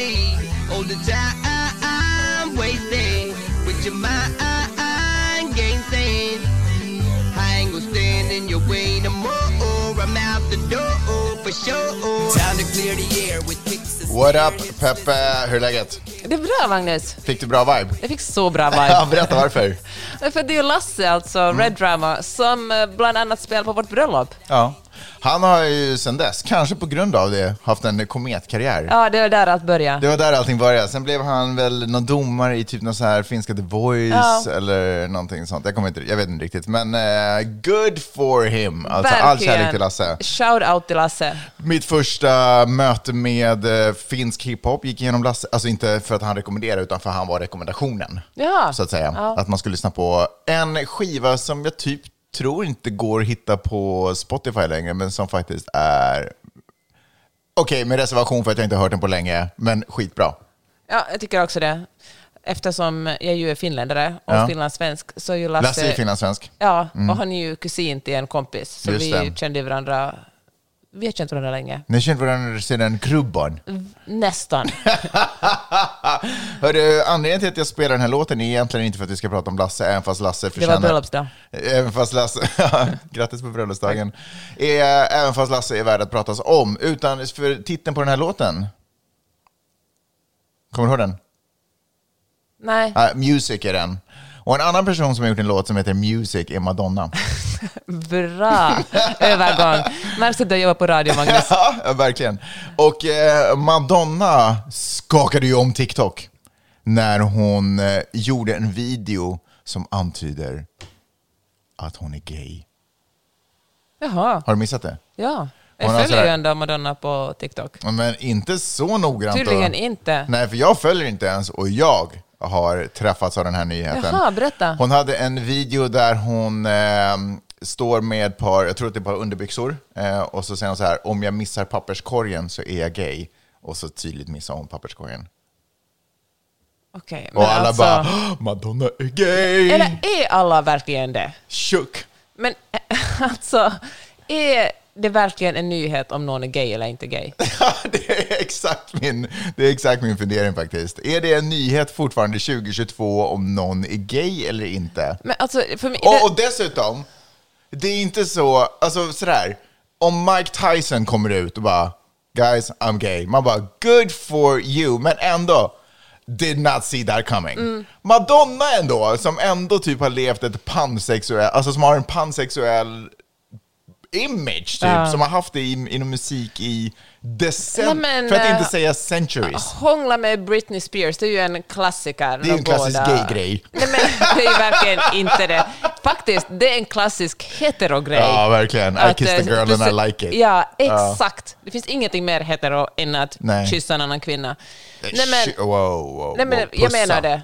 CD. All the time wasting with your mind game thing. I ain't gonna stand in your way no more. I'm out the door for sure. Time to clear the air with and What up Peppe, hur är läget? Det är bra Magnus. Fick du bra vibe? Jag fick så bra Ja, vibe. berätta varför. För det är ju Lasse, alltså, Mm. Red Drama, som eh, bland annat spelar på vårt bröllop. Ja. Han har ju sedan dess, kanske på grund av det, haft en kometkarriär. Ja, det var där allt började. Det var där allting började. Sen blev han väl någon domare i typ någon så här finska The Voice Ja. eller någonting sånt. Jag kommer inte, jag vet inte riktigt. Men eh, good for him. Alltså all kärlek till Lasse. Shout out till Lasse. Mitt första möte med eh, finsk hiphop gick igenom Lasse, alltså inte för att han rekommenderade utan för att han var rekommendationen. Ja. Så att säga. Ja. Att man skulle lyssna på en skiva som jag typ tror inte går att hitta på Spotify längre, men som faktiskt är Okej, med reservation för att jag inte har hört den på länge, men skitbra. Ja, jag tycker också det. Eftersom jag ju är finländare och Ja. finlandssvensk så är ju Lasse... Lasse är finlandssvensk. Ja, och han är ju kusin till en kompis. Så Just vi det. kände varandra... Vi har känt varandra länge. Ni har känt varandra sedan krubban. Nästan. Hörru, anledningen till att jag spelar den här låten är egentligen inte för att vi ska prata om Lasse, även fast Lasse Det förtjänar... var bröllopsdag. Även fast Lasse, grattis på bröllopsdagen, även fast Lasse är värd att pratas om, utan för titeln på den här låten. Kommer du ihåg den? Nej, Uh, Music är den. Och en annan person som har gjort en låt som heter Music är Madonna. bra övergång. Märks att du jobbar på radio, Magnus. ja, verkligen. Och eh, Madonna skakade ju om TikTok när hon eh, gjorde en video som antyder att hon är gay. Jaha, Har du missat det? ja. Jag följer ju ändå Madonna på TikTok. Men inte så noggrant. då. Tydligen inte. Nej, för jag följer inte ens och jag har träffats av den här nyheten. Jaha, berätta. Hon hade en video där hon eh, står med ett par, jag tror att det är ett par underbyxor, eh, och så säger hon så här, om jag missar papperskorgen så är jag gay. Och så tydligt missar hon papperskorgen. Okej, men Och alla alltså... bara, "Åh, Madonna är gay! Eller är alla verkligen det? Tjock! Men alltså, är det verkligen en nyhet om någon är gay eller inte gay? Ja, det är exakt min, det är exakt min fundering faktiskt. Är det en nyhet fortfarande 2022 om någon är gay eller inte? Men alltså, för mig... Och, och dessutom, det är inte så, alltså sådär, om Mike Tyson kommer ut och bara “Guys, I'm gay”, man bara “Good for you”, men ändå did not see that coming. Mm. Madonna ändå, som ändå typ har levt ett pansexuell, alltså som har en pansexuell image typ, Ja. som har haft det i, inom musik i decennier, Nej, för att inte eh, säga centuries. Hångla med Britney Spears, det är ju en klassiker. Det är en klassisk gay-grej. Nej, men det är ju verkligen inte det. Faktiskt, det är en klassisk hetero-grej. Ja, verkligen. I kissed a eh, girl and I like it. Ja, exakt. Det finns ingenting mer hetero än att Nej. kyssa en annan kvinna. Nej, Shit, men, wow, wow, nej, men jag menar det.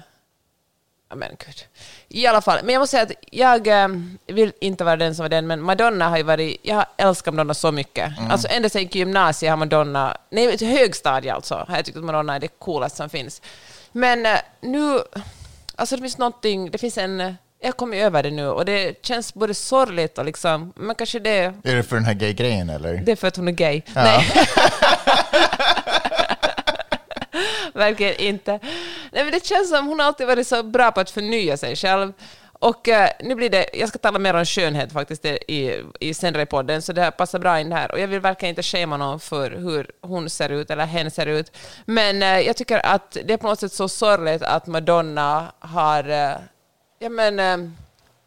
Men gud. I alla fall, men jag måste säga att jag eh, vill inte vara den som var den, men Madonna har ju varit, jag har älskat Madonna så mycket. Mm. Alltså ända sedan gymnasiet har Madonna, nej högstadiet alltså, har jag tyckt att Madonna är det coolaste som finns. Men eh, nu, alltså det finns någonting, det finns en, jag har kommit över det nu och det känns både sorgligt och liksom, men kanske det, Är det för den här gay-grejen eller? det är för att hon är gay. Nej. Verkligen inte. Nej, men det känns som hon alltid varit så bra på att förnya sig själv. Och eh, nu blir det, jag ska tala mer om skönhet faktiskt i, i senare i podden, så det här passar bra in här. Och jag vill verkligen inte schema någon för hur hon ser ut eller hen ser ut. Men eh, jag tycker att det är på något sätt så sorgligt att Madonna har, eh, ja men, eh,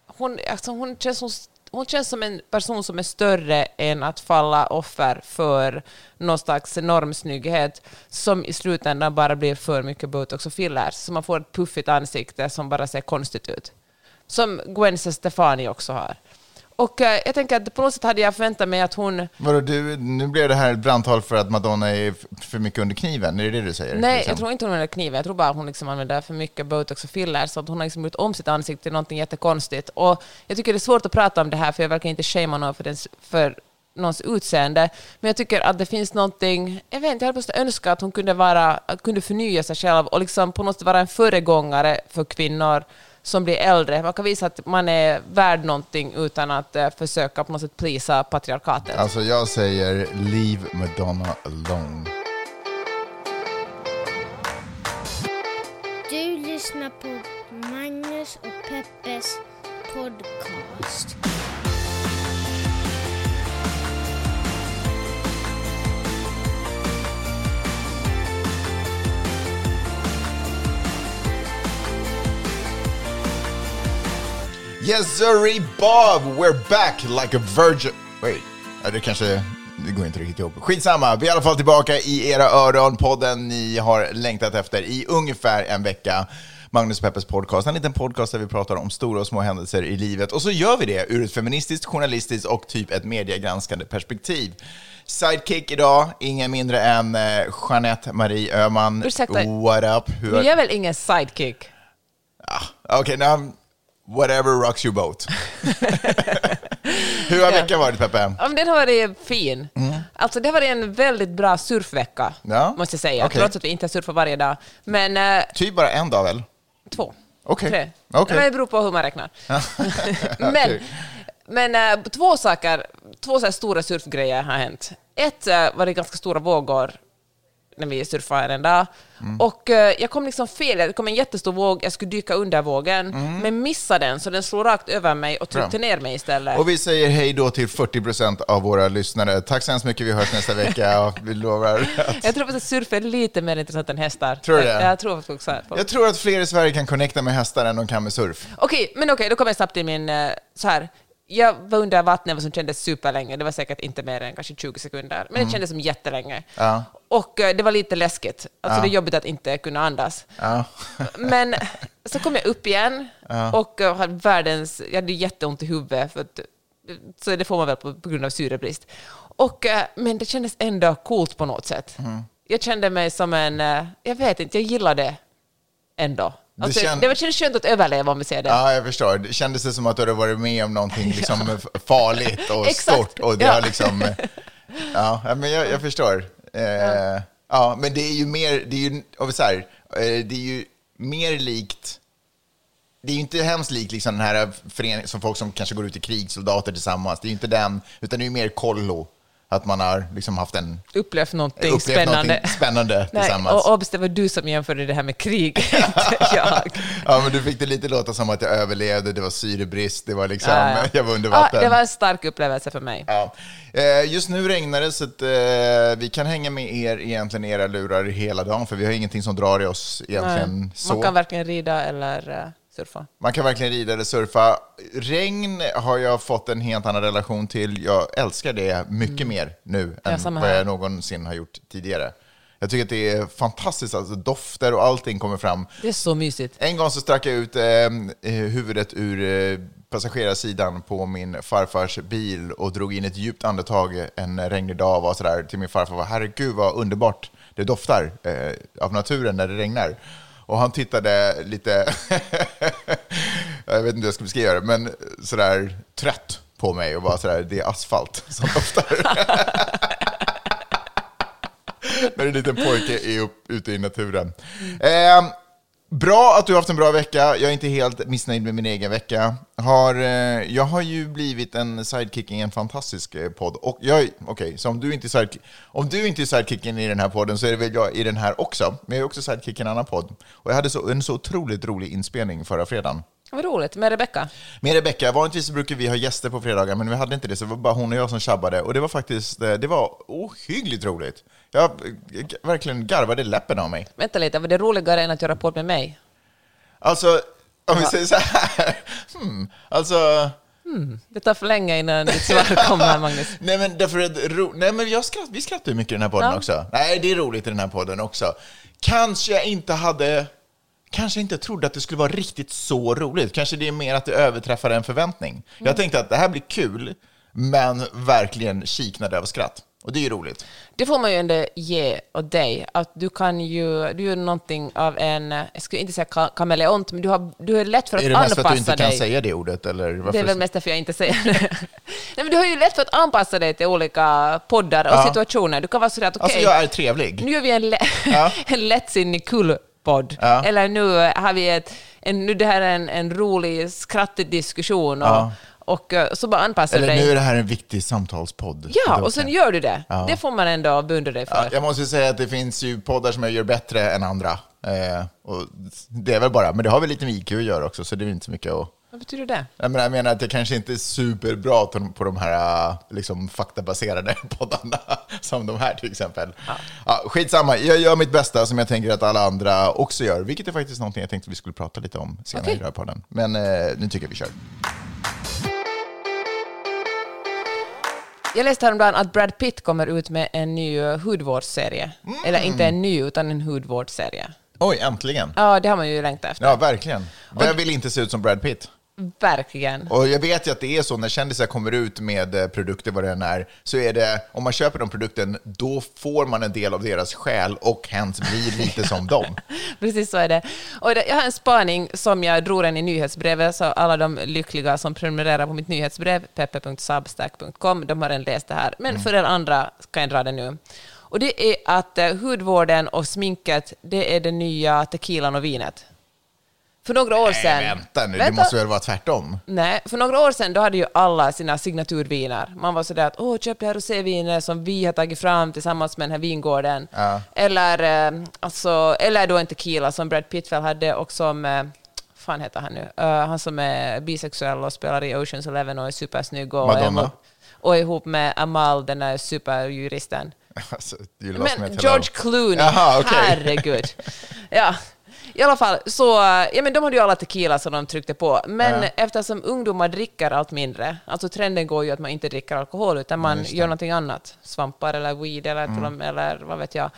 hon, alltså hon, känns som, hon känns som en person som är större än att falla offer för någon slags normsnygghet som i slutändan bara blir för mycket botox och fillers. Så man får ett puffigt ansikte som bara ser konstigt ut. Som Gwen Stefani också har. Och eh, jag tänker att på något sätt hade jag förväntat mig att hon... Vadå, du, nu blev det här ett brandtal för att Madonna är f- för mycket under kniven, är det det du säger? Nej, Liksom? jag tror inte hon använder kniven. Jag tror bara att hon liksom använder för mycket botox och filler, så att hon har liksom gjort om sitt ansikte till någonting jättekonstigt. Och jag tycker det är svårt att prata om det här, för jag verkar inte shamea någon för, dens, för någons utseende. Men jag tycker att det finns någonting, jag vet inte, jag hade bara önskat att hon kunde, vara, kunde förnya sig själv och liksom på något sätt vara en föregångare för kvinnor som blir äldre. Man kan visa att man är värd någonting utan att eh, försöka på något sätt plisa patriarkatet. Alltså jag säger leave Madonna alone. Du lyssnar på Magnus och Peppes podcast. Yes sirree Bob, we're back like a virgin. Wait, ja, det kanske, det går inte riktigt ihop. Skitsamma, vi är i alla fall tillbaka i era öron. Podden ni har längtat efter i ungefär en vecka. Magnus Peppers podcast, en liten podcast där vi pratar om stora och små händelser i livet. Och så gör vi det ur ett feministiskt, journalistiskt och typ ett mediegranskande perspektiv. Sidekick idag, ingen mindre än eh, Jeanette Marie Öhman. Ursäkta. What up? Hur Du är väl ingen sidekick? Okej, okay, whatever rocks your boat. Hur har veckan varit, Peppe? Ja, den har varit fin. Alltså, det har varit en väldigt bra surfvecka, Mm. Ja, måste jag säga. okej. Trots att vi inte surfar varje dag. Men eh, Typ bara en dag väl? två, Okej. tre. Okej. Men Det beror på hur man räknar. men men eh, två saker, två så stora surfgrejer har hänt. Ett eh, var det ganska stora vågor när vi surfade en dag. Mm. Och eh, jag kom liksom fel, det kom en jättestor våg, jag skulle dyka under vågen, men missade den, så den slog rakt över mig och tryckte Mm. Bra. ner mig istället. Och vi säger hej då till 40% av våra lyssnare. Tack så hemskt mycket, vi hörs nästa vecka och vi lovar att... Jag tror att surf är lite mer intressant än hästar. Tror du det? Jag, tror också. Jag tror att fler i Sverige kan connecta med hästar än de kan med surf. Okej, men okej, då kommer jag snabbt till min... eh, Så här. Jag var under vattnet vad som kändes superlänge. Det var säkert inte mer än kanske 20 sekunder, men det kändes som jättelänge. Mm. Ja. Och eh, det var lite läskigt. Alltså Ja. det är jobbigt att inte kunna andas. Ja. Men så kom jag upp igen och eh, hade världens... Jag hade jätteont i huvudet, för att, så det får man väl på, på grund av syrebrist. Och, eh, men det kändes ändå coolt på något sätt. Mm. Jag kände mig som en... eh, Jag vet inte, jag gillade det ändå. Det Alltså, det var- kändes skönt att överleva om vi säger det. Ja, jag förstår. Det kändes det som att du hade varit med om någonting liksom farligt och stort. Och det Ja. har liksom... Ja, ja, men jag, jag förstår. Eh, ja. men det är ju mer... Det är ju, så här, eh, det är ju mer likt... Det är ju inte hemskt likt liksom den här föreningen, som folk som kanske går ut i krig, soldater tillsammans. Det är ju inte den, utan det är ju mer kollo. Att man har liksom haft en... upplevt någonting upplevt spännande. någonting spännande Nej, tillsammans. och obs, det var du som jämförde det här med krig, inte jag. Ja, men du fick det lite låta som att jag överlevde, det var syrebrist, det var liksom... Ja, ja. Jag var under Ja, vatten. det var en stark upplevelse för mig. Ja. Eh, Just nu regnar det så att eh, vi kan hänga med er egentligen era lurar hela dagen för vi har ingenting som drar i oss egentligen Nej, så. Man kan varken rida eller eh, surfa. Man kan verkligen rida eller surfa. Regn har jag fått en helt annan relation till. Jag älskar det mycket mer nu Mm. Än samma vad jag någonsin har gjort tidigare. Jag tycker att det är fantastiskt, alltså dofter och allting kommer fram. Det är så mysigt. En gång så stack jag ut eh, eh, huvudet ur eh, passagerarsidan på min farfars bil och drog in ett djupt andetag en regnig dag och var sådär till min farfar. Herregud vad underbart det doftar eh, av naturen när det regnar. Och han tittade lite, jag vet inte hur jag ska beskriva det, men sådär trött på mig och var sådär, det är asfalt som doftar. när en liten pojke är upp, ute i naturen. Eh, bra att du har haft en bra vecka. Jag är inte helt missnöjd med min egen vecka. Har, eh, jag har ju blivit en sidekick i en fantastisk eh, podd. Och jag, okej, så om du, inte är om du inte är sidekicken i den här podden så är det väl jag i den här också. Men jag är också sidekick i en annan podd. Och jag hade så, en så otroligt rolig inspelning förra fredagen. Vad roligt. Med Rebecka. Med Rebecka, vanligtvis brukar vi ha gäster på fredagar, men vi hade inte det, så det var bara hon och jag som tjabbade. Och det var faktiskt, eh, det var ohyggligt roligt. Jag verkligen garvade läppen av mig. Vänta lite, var det roligare än att göra podd med mig? Alltså, om vi säger så här, hmm, alltså, Det tar för länge innan ditt svar kommer, Magnus. nej men därför att, ro, nej men jag skratt, vi skrattar ju mycket i den här podden Ja. också. Nej, det är roligt i den här podden också. Kanske jag inte hade, kanske inte trodde att det skulle vara riktigt så roligt. Kanske det är mer att det överträffar en förväntning. Mm. Jag tänkte att det här blir kul, men verkligen kiknade av skratt. Och det är ju roligt. Det får man ju ändå ge åt dig, att du kan ju, du är någonting av en, jag skulle inte säga ka- kameleont, men du, har, du är lätt för att Är det mest anpassa för att du inte dig. kan säga det ordet? Eller varför? Det är väl mest därför jag inte säger det. Nej, men du har ju lätt för att anpassa dig till olika poddar och Ja. situationer. Du kan vara sådär att okej, Alltså jag är trevlig. nu gör vi en, lä- Ja. en lättsinnig kul podd. Ja. Eller nu har vi ett, en, nu det här är en, en rolig, skrattig diskussion och. Och eh, så bara anpassar du Eller dig. nu är det här en viktig samtalspodd. Ja, och sen gör du det. Ja. Det får man ändå beundra dig för. Ja, jag måste säga att det finns ju poddar som jag gör bättre än andra. Eh, och det är väl bara, men det har väl lite med IQ att göra också, så det är inte så mycket att... Vad betyder det? Jag menar, jag menar att jag kanske inte är superbra på de- här eh, liksom, faktabaserade poddarna, som de här till exempel. Ja. skitsamma, jag gör mitt bästa som jag tänker att alla andra också gör, vilket är faktiskt någonting jag tänkte vi skulle prata lite om senare Okej. i den här podden. Men eh, nu tycker jag vi kör. Jag läste häromdagen att Brad Pitt kommer ut med en ny eh, hudvårdsserie. Mm. Eller inte en ny, utan en hudvårdsserie. Oj, äntligen! Ja, det har man ju längtat efter. Ja, verkligen. Vem vill inte se ut som Brad Pitt? Verkligen. Och jag vet ju att det är så när kändisar kommer ut med eh, produkter, vad det än är, så är det, om man köper den produkten, då får man en del av deras själ och hens blir lite som dem. Precis så är det. Och jag har en spaning som jag drog den i nyhetsbrevet, så alla de lyckliga som prenumererar på mitt nyhetsbrev, peppe.substack.com, de har redan läst det här. Men för er andra kan jag dra det nu. Och det är att eh, hudvården och sminket, det är det nya tequilan och vinet. För några år sedan... Nej, vänta nu, det Vänta. måste väl vara tvärtom? Nej, för några år sedan då hade ju alla sina signaturviner. Man var sådär att åh, köp det här rosévinet som vi har tagit fram tillsammans med den här vingården. Ja. Eller, eh, alltså, eller då en tequila som Brad Pitt väl hade och som, eh, fan heter han nu, Eh, han som är bisexuell och spelar i Oceans Eleven och är supersnygg och, Madonna. är, och är ihop med Amal, den där superjuristen. Alltså, Men George. Clooney, Jaha, okej. herregud. Ja. I alla fall, så, ja, men de hade ju alla tequila som de tryckte på. Men eftersom ungdomar dricker allt mindre, alltså trenden går ju att man inte dricker alkohol, utan man gör någonting annat, svampar eller weed eller, Mm. eller vad vet jag,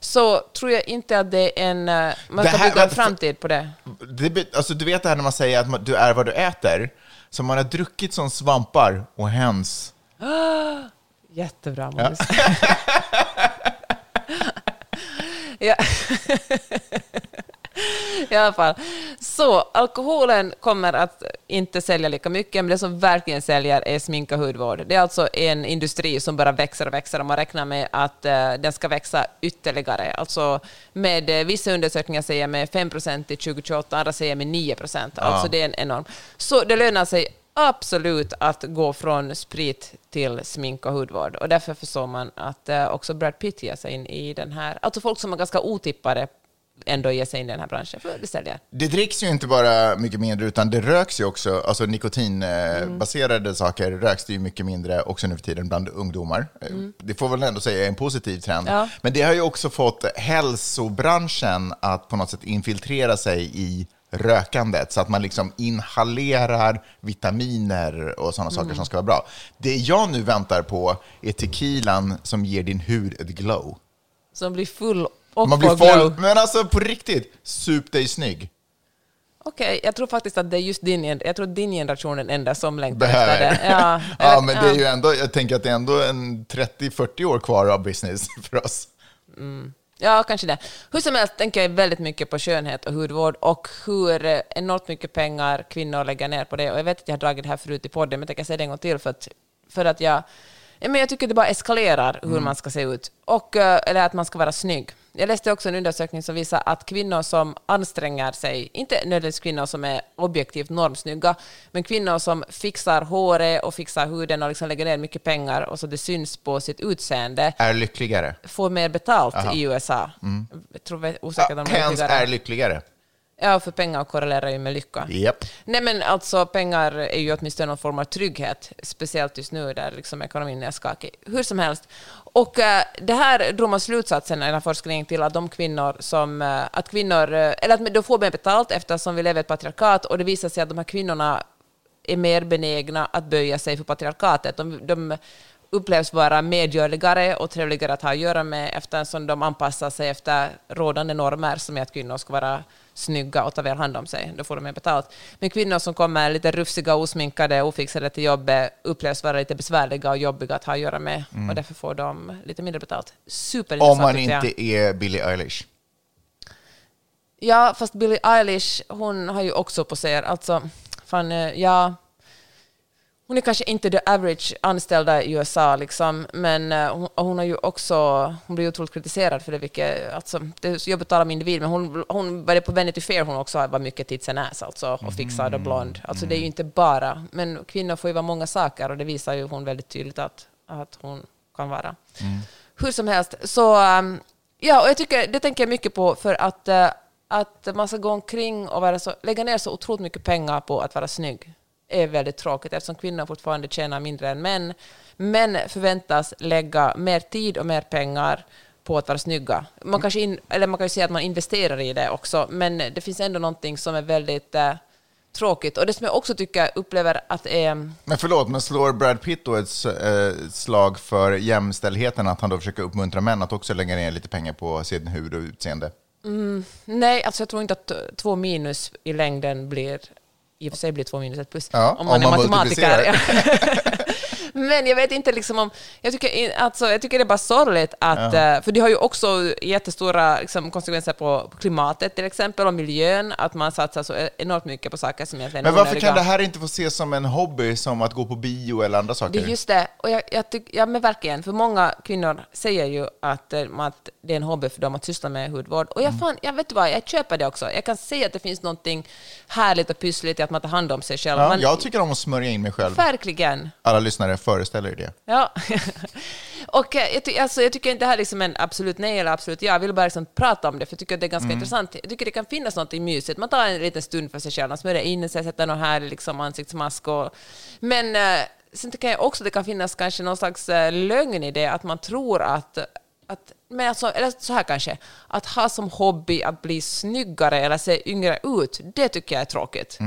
så tror jag inte att det är en... eh, Man ska här- bygga en framtid på det. Det, alltså, du vet det här när man säger att man, du är vad du äter, så man har druckit som svampar och hens. Jättebra, Måns. Ja. I alla fall. Så alkoholen kommer att inte sälja lika mycket, men det som verkligen säljer är smink och hudvård. Det är alltså en industri som bara växer och växer och man räknar med att eh, den ska växa ytterligare. Alltså med eh, vissa undersökningar säger med 5 procent till 2028, andra säger med 9 procent. Alltså det är en enorm. Så det lönar sig absolut att gå från sprit till smink och hudvård. Och därför förstår man att eh, också Brad Pitt ger sig in i den här... Alltså folk som är ganska otippade ändå ger sig in i den här branschen, för det säljer. Det dricks ju inte bara mycket mindre, utan det röks ju också. Alltså nikotinbaserade saker röks det ju mycket mindre också nu för tiden bland ungdomar. Eh, Det får väl ändå säga är en positiv trend. Ja. Men det har ju också fått hälsobranschen att på något sätt infiltrera sig i rökandet så att man liksom inhalerar vitaminer och sådana saker som ska vara bra. Det jag nu väntar på är tequilan som ger din hud ett glow. Som blir full och Man blir full, men alltså på riktigt, sup dig snygg. Okej, jag tror faktiskt att det är just din, jag tror din generation är den enda som längtar efter det. Ja, ja, men det är ju ändå, jag tänker att det är ändå en 30-40 år kvar av business för oss. Ja, kanske det. Hur som helst tänker jag väldigt mycket på skönhet och hudvård och hur eh, enormt mycket pengar kvinnor lägger ner på det. Och jag vet att jag har dragit det här förut i podden, men jag tänker säga det en gång till för att, för att jag, ja, men jag tycker det bara eskalerar hur man ska se ut. Och, eh, eller att man ska vara snygg. Jag läste också en undersökning som visar att kvinnor som anstränger sig, inte nödvändigtvis kvinnor som är objektivt normsnygga, men kvinnor som fixar håret och fixar huden och liksom lägger ner mycket pengar och så det syns på sitt utseende, Är lyckligare. får mer betalt i USA. Jag tror jag är osäker Ja, om de är lyckligare. är lyckligare. Ja, för pengar korrelerar ju med lycka. Japp. Nej, men alltså pengar är ju åtminstone någon form av trygghet, speciellt just nu där liksom ekonomin är skakig. Hur som helst. Och eh, det här drog man slutsatsen i den här forskningen till att de kvinnor som, eh, att kvinnor, eh, eller att de får mer betalt eftersom vi lever i ett patriarkat och det visar sig att de här kvinnorna är mer benägna att böja sig för patriarkatet. De, de upplevs vara medgörligare och trevligare att ha att göra med eftersom de anpassar sig efter rådande normer som är att kvinnor ska vara snygga och ta väl hand om sig. Då får de mer betalt. Men kvinnor som kommer lite rufsiga, osminkade, ofixade till jobbet upplevs vara lite besvärliga och jobbiga att ha att göra med och därför får de lite mindre betalt. Superintressant Om man inte är Billie Eilish. Ja, fast Billie Eilish, hon har ju också poserat. Alltså, fan, eh, ja... hon är kanske inte the average anställda i USA, liksom, men eh, hon, hon har ju också, hon blir otroligt kritiserad för det, vilket, alltså, det är jobbigt att tala om individ, men hon, hon var det på Vanity Fair hon också var mycket tits and ass, alltså, och fixad och blond. Alltså det är ju inte bara, men kvinnor får ju vara många saker, och det visar ju hon väldigt tydligt att, att hon kan vara. Hur som helst, så um, ja, och jag tycker, det tänker jag mycket på för att, eh, att man ska gå omkring och vara så, lägga ner så otroligt mycket pengar på att vara snygg är väldigt tråkigt eftersom kvinnor fortfarande tjänar mindre än män. Män förväntas lägga mer tid och mer pengar på att vara snygga. Man, kanske in, eller man kan ju säga att man investerar i det också, men det finns ändå någonting som är väldigt eh, tråkigt. Och det som jag också tycker upplever att är... Men förlåt, men slår Brad Pitt då ett eh, slag för jämställdheten, att han då försöker uppmuntra män att också lägga ner lite pengar på sin hud och utseende? Nej, alltså jag tror inte att eh, två minus i längden blir... I och för sig blir två minus ett plus. Ja, om man om är man matematiker. Men jag vet inte liksom om... Jag tycker, alltså, jag tycker det är bara sorgligt att... eh, För det har ju också jättestora liksom, konsekvenser på klimatet till exempel och miljön, att man satsar så enormt mycket på saker som egentligen är Men varför onödiga. kan det här inte få ses som en hobby, som att gå på bio eller andra saker? Det är just det. Och jag, jag tyck, ja, men verkligen, för många kvinnor säger ju att, eh, att det är en hobby för dem att syssla med hudvård. Och jag, Mm. fan, jag vet vad, jag köper det också. Jag kan se att det finns någonting härligt och pyssligt i att man tar hand om sig själv. Ja, Man- jag tycker om att smörja in mig själv. Verkligen. Alla lyssnare föreställer er det. Ja. och eh, jag, ty, alltså, jag tycker inte det här är liksom en absolut nej eller absolut ja. Jag vill bara liksom prata om det, för jag tycker att det är ganska Mm. intressant. Jag tycker det kan finnas något mysigt. Man tar en liten stund för sig själv, man smörjer in sig, sätter någon här liksom, ansiktsmask. Och, men eh, sen tycker jag också att det kan finnas kanske någon slags eh, lögn i det, att man tror att att, men alltså, eller så här kanske, att ha som hobby att bli snyggare eller se yngre ut, det tycker jag är tråkigt.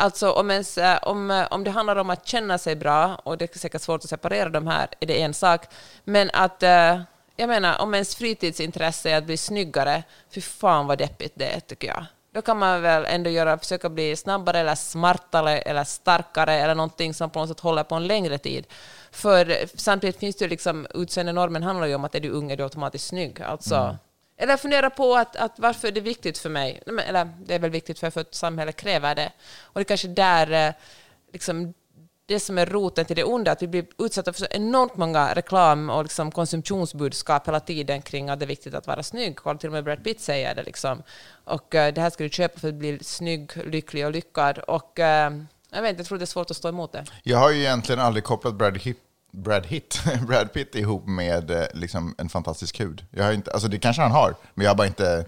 Alltså om, ens, eh, om, eh, om det handlar om att känna sig bra, och det är säkert svårt att separera de här, är det en sak, men att eh, jag menar, om ens fritidsintresse är att bli snyggare, fy fan vad deppigt det är, tycker jag. Då kan man väl ändå göra, försöka bli snabbare eller smartare eller starkare eller någonting som på något sätt håller på en längre tid. För samtidigt finns det ju liksom, utseendenormen handlar ju om att är du ung är du automatiskt snygg. Alltså, mm. Eller fundera på att, att varför är det viktigt för mig? Eller det är väl viktigt för, för att samhället kräver det. Och det är kanske där eh, liksom, det som är roten till det onda, att vi blir utsatta för så enormt många reklam och liksom konsumtionsbudskap hela tiden kring att det är viktigt att vara snygg. Kolla, till och med Brad Pitt säger det. Liksom. Och eh, det här ska du köpa för att bli snygg, lycklig och lyckad. Och eh, jag vet inte, jag tror det är svårt att stå emot det. Jag har ju egentligen aldrig kopplat Brad, Hip, Brad, Hit, Brad Pitt ihop med eh, liksom, en fantastisk hud. Jag har inte, alltså, det kanske han har, men jag har bara inte...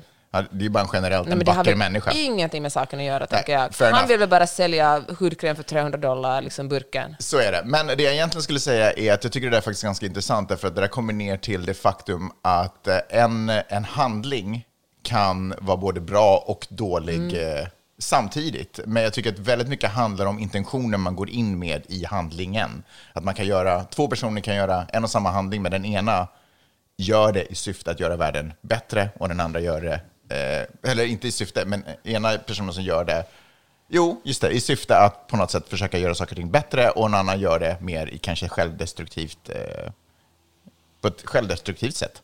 Det är bara en generellt Nej, en men det har vacker väl människa. ingenting med saken att göra, tänker jag. Han enough. vill väl bara sälja hudkräm för 300 dollar, liksom burken. Så är det. Men det jag egentligen skulle säga är att jag tycker det där är faktiskt ganska intressant, därför att det där kommer ner till det faktum att eh, en, en handling kan vara både bra och dålig eh, samtidigt. Men jag tycker att väldigt mycket handlar om intentionen man går in med i handlingen. Att man kan göra, två personer kan göra en och samma handling, men den ena gör det i syfte att göra världen bättre och den andra gör det, eh, eller inte i syfte, men ena personen som gör det, jo, just det, i syfte att på något sätt försöka göra saker och ting bättre och en annan gör det mer i kanske självdestruktivt, eh, på ett självdestruktivt sätt.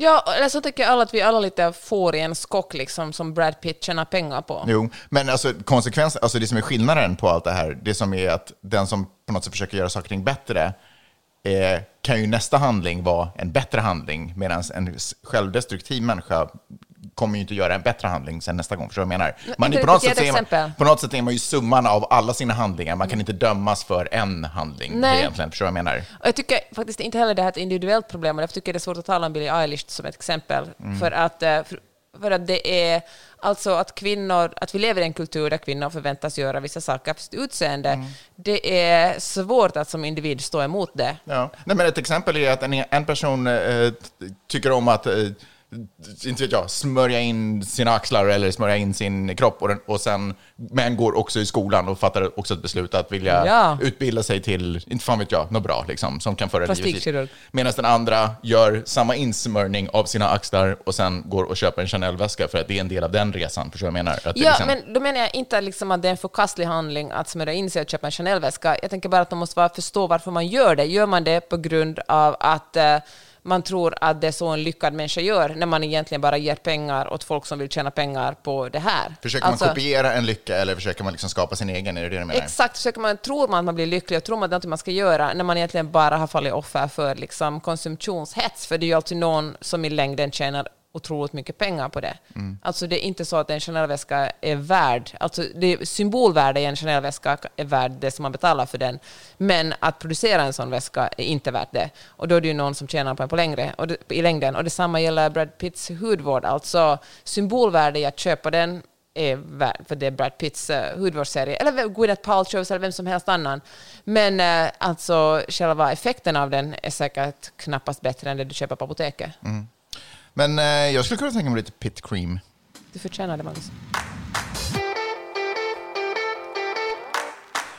Ja, eller så tycker alla att vi alla lite får i en skock liksom, som Brad Pitt tjänar pengar på. Jo, men alltså konsekvensen, alltså det som är skillnaden på allt det här, det som är att den som på något sätt försöker göra saker och ting bättre, eh, kan ju nästa handling vara en bättre handling, medan en självdestruktiv människa kommer ju inte göra en bättre handling sen nästa gång. Förstår du vad jag menar? Man, på, något sätt man, på något sätt är man ju summan av alla sina handlingar. Man kan inte dömas för en handling Nej. egentligen. Förstår du vad jag menar? Och jag tycker faktiskt inte heller det här är ett individuellt problem, och därför tycker jag det är svårt att tala om Billie Eilish som ett exempel. För, att, eh, för, för att det är alltså att kvinnor, att vi lever i en kultur där kvinnor förväntas göra vissa saker för sitt utseende. Det är svårt att som individ stå emot det. Ja. Nej, men ett exempel är att en, en person eh, tycker om att, eh, inte vet jag, smörja in sina axlar eller smörja in sin kropp, och, den, och sen, men går också i skolan och fattar också ett beslut att vilja Ja. utbilda sig till, inte fan vet jag, något bra liksom, som kan föra livet. Medan den andra gör samma insmörjning av sina axlar och sen går och köper en Chanel-väska för att det är en del av den resan. Förstår du vad jag menar? Att Ja, liksom- men då menar jag inte liksom att det är en förkastlig handling att smörja in sig och köpa en Chanel-väska. Jag tänker bara att man måste förstå varför man gör det. Gör man det på grund av att eh, man tror att det är så en lyckad människa gör, när man egentligen bara ger pengar åt folk som vill tjäna pengar på det här. Försöker Alltså- man kopiera en lycka eller försöker man liksom skapa sin egen? Är det det du menar? Exakt, försöker man, tror man att man blir lycklig och tror man att det är något man ska göra när man egentligen bara har fallit offer för liksom, konsumtionshets, för det är ju alltid någon som i längden tjänar otroligt mycket pengar på det. Alltså det är inte så att en Chanel-väska är värd, alltså det symbolvärde i en Chanel-väska är värd det som man betalar för den, men att producera en sån väska är inte värt det. Och då är det ju någon som tjänar på den på längre, och det, i längden. Och detsamma gäller Brad Pitts hudvård, alltså symbolvärde i att köpa den är värd, för det är Brad Pitts uh, hudvårdsserie, eller Gwyneth Paltrows eller vem som helst annan. Men eh, alltså själva effekten av den är säkert knappast bättre än det du köper på apoteket. Men eh, jag skulle kunna tänka mig lite pit cream. Du förtjänar det, Magnus.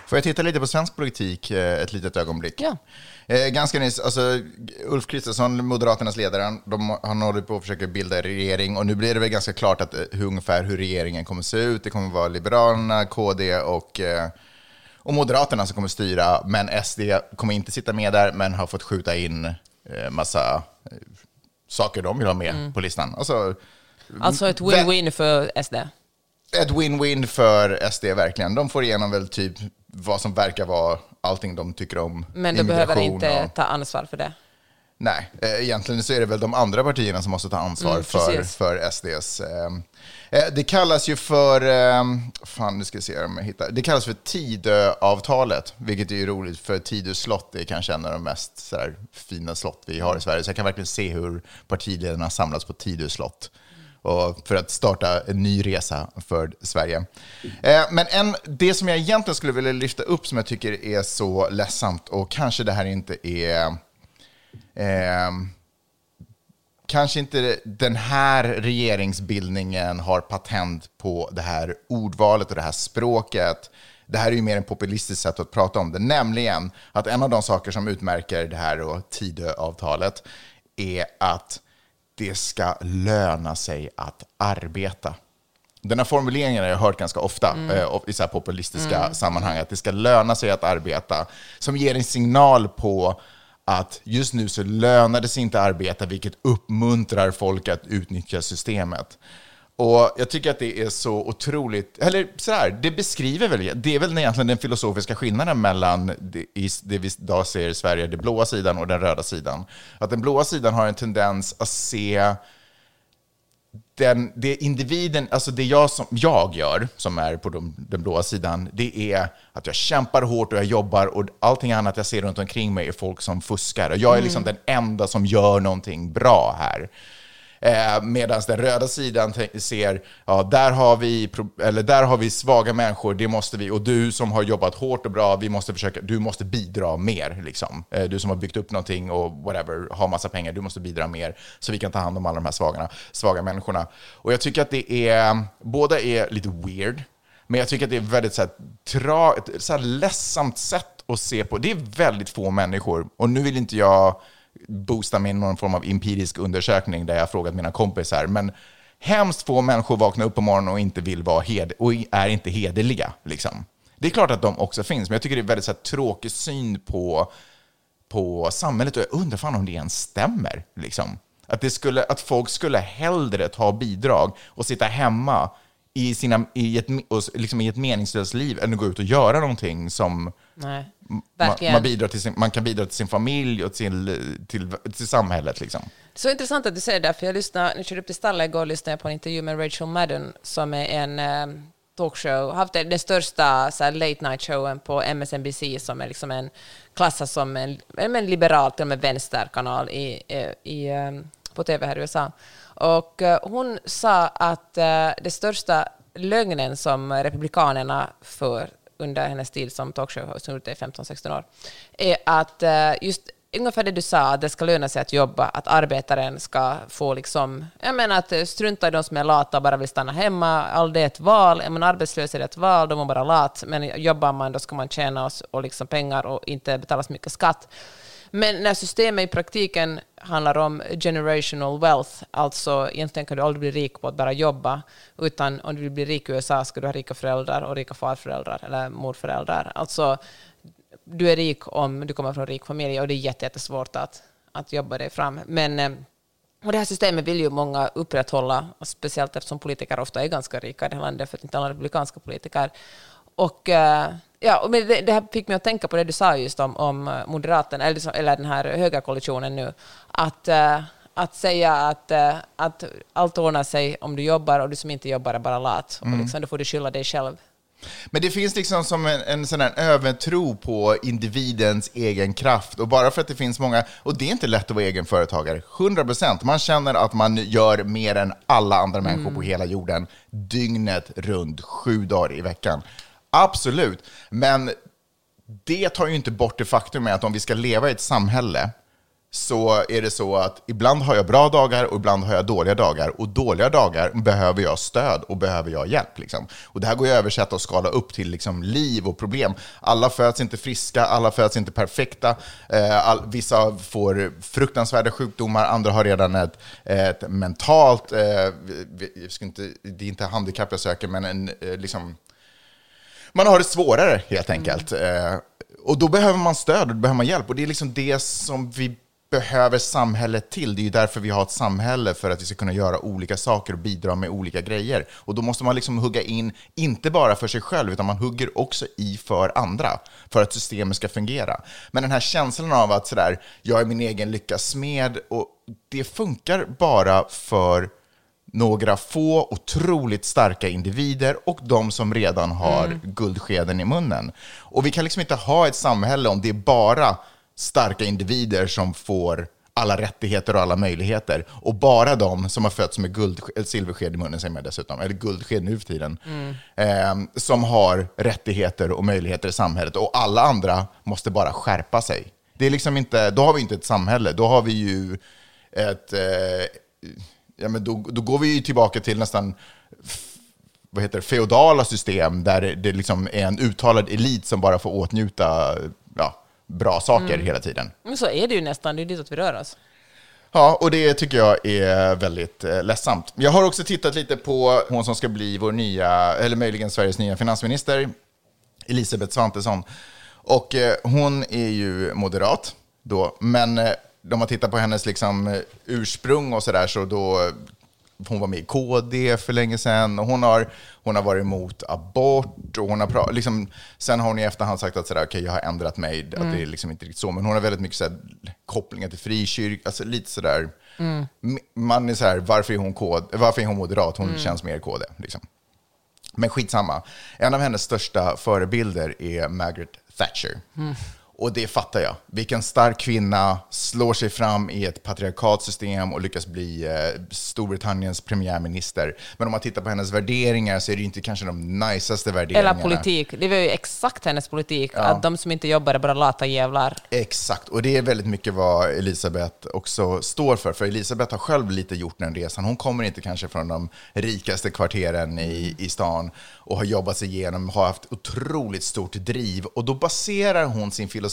Får jag titta lite på svensk politik eh, ett litet ögonblick? Ja. Eh, ganska nyss, alltså Ulf Kristersson, Moderaternas ledare, de, han håller på att försöka bilda regering och nu blir det väl ganska klart att, eh, hur, ungefär hur regeringen kommer se ut. Det kommer vara Liberalerna, KD och, eh, och Moderaterna som kommer styra, men SD kommer inte sitta med där, men har fått skjuta in eh, massa eh, saker de vill ha med på listan. Alltså, Alltså ett win-win för SD. ett win-win för SD verkligen. De får igenom väl typ vad som verkar vara allting de tycker om Men de behöver inte och- ta ansvar för det. Nej, eh, egentligen så är det väl de andra partierna som måste ta ansvar Mm, för, för SDs... Eh, eh, det kallas ju för... Eh, fan, nu ska jag se om jag hittar. Det kallas för Tidöavtalet, vilket är ju roligt för Tidö slott är kanske en av de mest så här, fina slott vi har i Sverige. Så jag kan verkligen se hur partiledarna samlas på Tidö slott och för att starta en ny resa för Sverige. Eh, men en, det som jag egentligen skulle vilja lyfta upp som jag tycker är så ledsamt och kanske det här inte är Ehm, kanske inte den här regeringsbildningen har patent på det här ordvalet och det här språket. Det här är ju mer en populistisk sätt att prata om det, nämligen att en av de saker som utmärker det här och Tidöavtalet är att det ska löna sig att arbeta. Den här formuleringen har jag hört ganska ofta eh, i så här populistiska sammanhang, att det ska löna sig att arbeta, som ger en signal på att just nu så lönar det sig inte att arbeta, vilket uppmuntrar folk att utnyttja systemet. Och jag tycker att det är så otroligt, eller sådär, det beskriver väl, det är väl egentligen den filosofiska skillnaden mellan det, det vi idag ser i Sverige, den blåa sidan och den röda sidan. Att den blåa sidan har en tendens att se den, det individen, alltså det jag, som, jag gör, som är på de, den blåa sidan, det är att jag kämpar hårt och jag jobbar och allting annat jag ser runt omkring mig är folk som fuskar. Och jag är liksom den enda som gör någonting bra här. Eh, Medan den röda sidan ser, ja, där har, vi, eller där har vi svaga människor, det måste vi, och du som har jobbat hårt och bra, vi måste försöka, du måste bidra mer. Liksom. Eh, du som har byggt upp någonting och whatever, har massa pengar, du måste bidra mer så vi kan ta hand om alla de här svaga, svaga människorna. Och jag tycker att det är, båda är lite weird, men jag tycker att det är väldigt så här, tra, ett så här ledsamt sätt att se på. Det är väldigt få människor, och nu vill inte jag boosta med någon form av empirisk undersökning där jag har frågat mina kompisar, men hemskt få människor vaknar upp på morgonen och inte vill vara hed och är inte hederliga. Liksom. Det är klart att de också finns, men jag tycker det är väldigt så här, tråkig syn på, på samhället och jag undrar fan om det ens stämmer. Liksom. Att, det skulle, att folk skulle hellre ta bidrag och sitta hemma i, sina, i, ett, liksom i ett meningslöst liv än att gå ut och göra någonting som Nej, man, man, bidrar till sin, man kan bidra till sin familj och till, till, till samhället. Liksom. Så intressant att du säger det, för jag lyssnade, när jag körde upp till stallet igår lyssnade jag på en intervju med Rachel Madden som är en eh, talkshow, haft den största så här, late night showen på MSNBC som är liksom en klassas som en, en liberal, till och med vänsterkanal i, eh, i, eh, på tv här i USA. Och eh, hon sa att eh, det största lögnen som republikanerna för under hennes tid som talkshowhost, hon det i 15-16 år, är att eh, just ungefär det du sa, att det ska löna sig att jobba, att arbetaren ska få liksom, jag menar att strunta i de som är lata och bara vill stanna hemma, all det är ett val, är man arbetslös är det ett val, då är man bara lat, men jobbar man då ska man tjäna oss och liksom pengar och inte betala så mycket skatt. Men när systemet i praktiken handlar om generational wealth, alltså egentligen kan du aldrig bli rik på att bara jobba, utan om du vill bli rik i USA ska du ha rika föräldrar och rika farföräldrar eller morföräldrar. Alltså, du är rik om du kommer från en rik familj och det är jättesvårt att, att jobba dig fram. Men, eh, och det här systemet vill ju många upprätthålla, speciellt eftersom politiker ofta är ganska rika i det här landet, för att inte alla republikanska politiker. Och, eh, ja, men det, det här fick mig att tänka på det du sa just om, om Moderaterna, eller, eller den här högerkoalitionen nu, att, eh, att säga att, eh, att allt ordnar sig om du jobbar och du som inte jobbar är bara lat. Och liksom, då får du skylla dig själv. Men det finns liksom som en, en sån här övertro på individens egen kraft. Och bara för att det finns många, och det är inte lätt att vara egenföretagare, 100 procent. Man känner att man gör mer än alla andra människor på hela jorden, dygnet runt, sju dagar i veckan. Absolut, men det tar ju inte bort det faktum att om vi ska leva i ett samhälle så är det så att ibland har jag bra dagar och ibland har jag dåliga dagar. Och dåliga dagar behöver jag stöd och behöver jag hjälp. Liksom. Och det här går ju att översätta och skala upp till liksom, liv och problem. Alla föds inte friska, alla föds inte perfekta. Eh, all, vissa får fruktansvärda sjukdomar, andra har redan ett, ett mentalt, eh, vi- jag ska inte, det är inte handikapp jag söker, men en eh, liksom, man har det svårare helt enkelt. Eh, och då behöver man stöd och då behöver man hjälp. Och det är liksom det som vi behöver samhället till. Det är ju därför vi har ett samhälle, för att vi ska kunna göra olika saker och bidra med olika grejer. Och då måste man liksom hugga in, inte bara för sig själv, utan man hugger också i för andra, för att systemet ska fungera. Men den här känslan av att sådär, jag är min egen lyckas smed, och det funkar bara för några få otroligt starka individer och de som redan har guldskeden i munnen. Och vi kan liksom inte ha ett samhälle om det är bara starka individer som får alla rättigheter och alla möjligheter. Och bara de som har fötts med guld, eller silversked i munnen, säger man dessutom, eller guldsked nu för tiden, eh, som har rättigheter och möjligheter i samhället. Och alla andra måste bara skärpa sig. Det är liksom inte, då har vi inte ett samhälle, då har vi ju ett eh, ja, men då, då går vi ju tillbaka till nästan vad heter det, feodala system där det liksom är en uttalad elit som bara får åtnjuta ja, bra saker hela tiden. Men så är det ju nästan, det är ditåt vi rör oss. Ja, och det tycker jag är väldigt eh, ledsamt. Jag har också tittat lite på hon som ska bli vår nya, eller möjligen Sveriges nya finansminister, Elisabeth Svantesson. Och eh, hon är ju moderat då, men eh, om man tittar på hennes liksom, eh, ursprung och sådär, så då hon var med i KD för länge sedan och hon har, hon har varit emot abort och hon har liksom, sen har hon i efterhand sagt att sådär, okay, jag har ändrat mig, att det är liksom inte riktigt så, men hon har väldigt mycket sådär, kopplingar till frikyrk, alltså lite sådär, M- man är såhär, varför är hon, KD, varför är hon moderat? Hon känns mer KD. Liksom. Men skitsamma. En av hennes största förebilder är Margaret Thatcher. Och det fattar jag. Vilken stark kvinna slår sig fram i ett patriarkatsystem och lyckas bli eh, Storbritanniens premiärminister. Men om man tittar på hennes värderingar så är det inte kanske de najsaste värderingarna. Eller politik. Det var ju exakt hennes politik, att de som inte jobbar är bara lata jävlar. Exakt, och det är väldigt mycket vad Elisabeth också står för. För Elisabeth har själv lite gjort den resan. Hon kommer inte kanske från de rikaste kvarteren i, i stan och har jobbat sig igenom, har haft otroligt stort driv. Och då baserar hon sin filosofi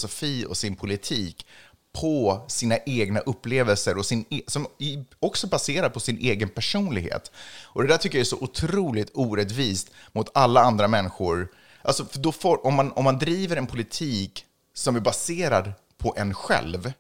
och sin politik på sina egna upplevelser och sin, e- som också baserar på sin egen personlighet. Och det där tycker jag är så otroligt orättvist mot alla andra människor. Alltså, för då får, om, man, om man driver en politik som är baserad på en själv,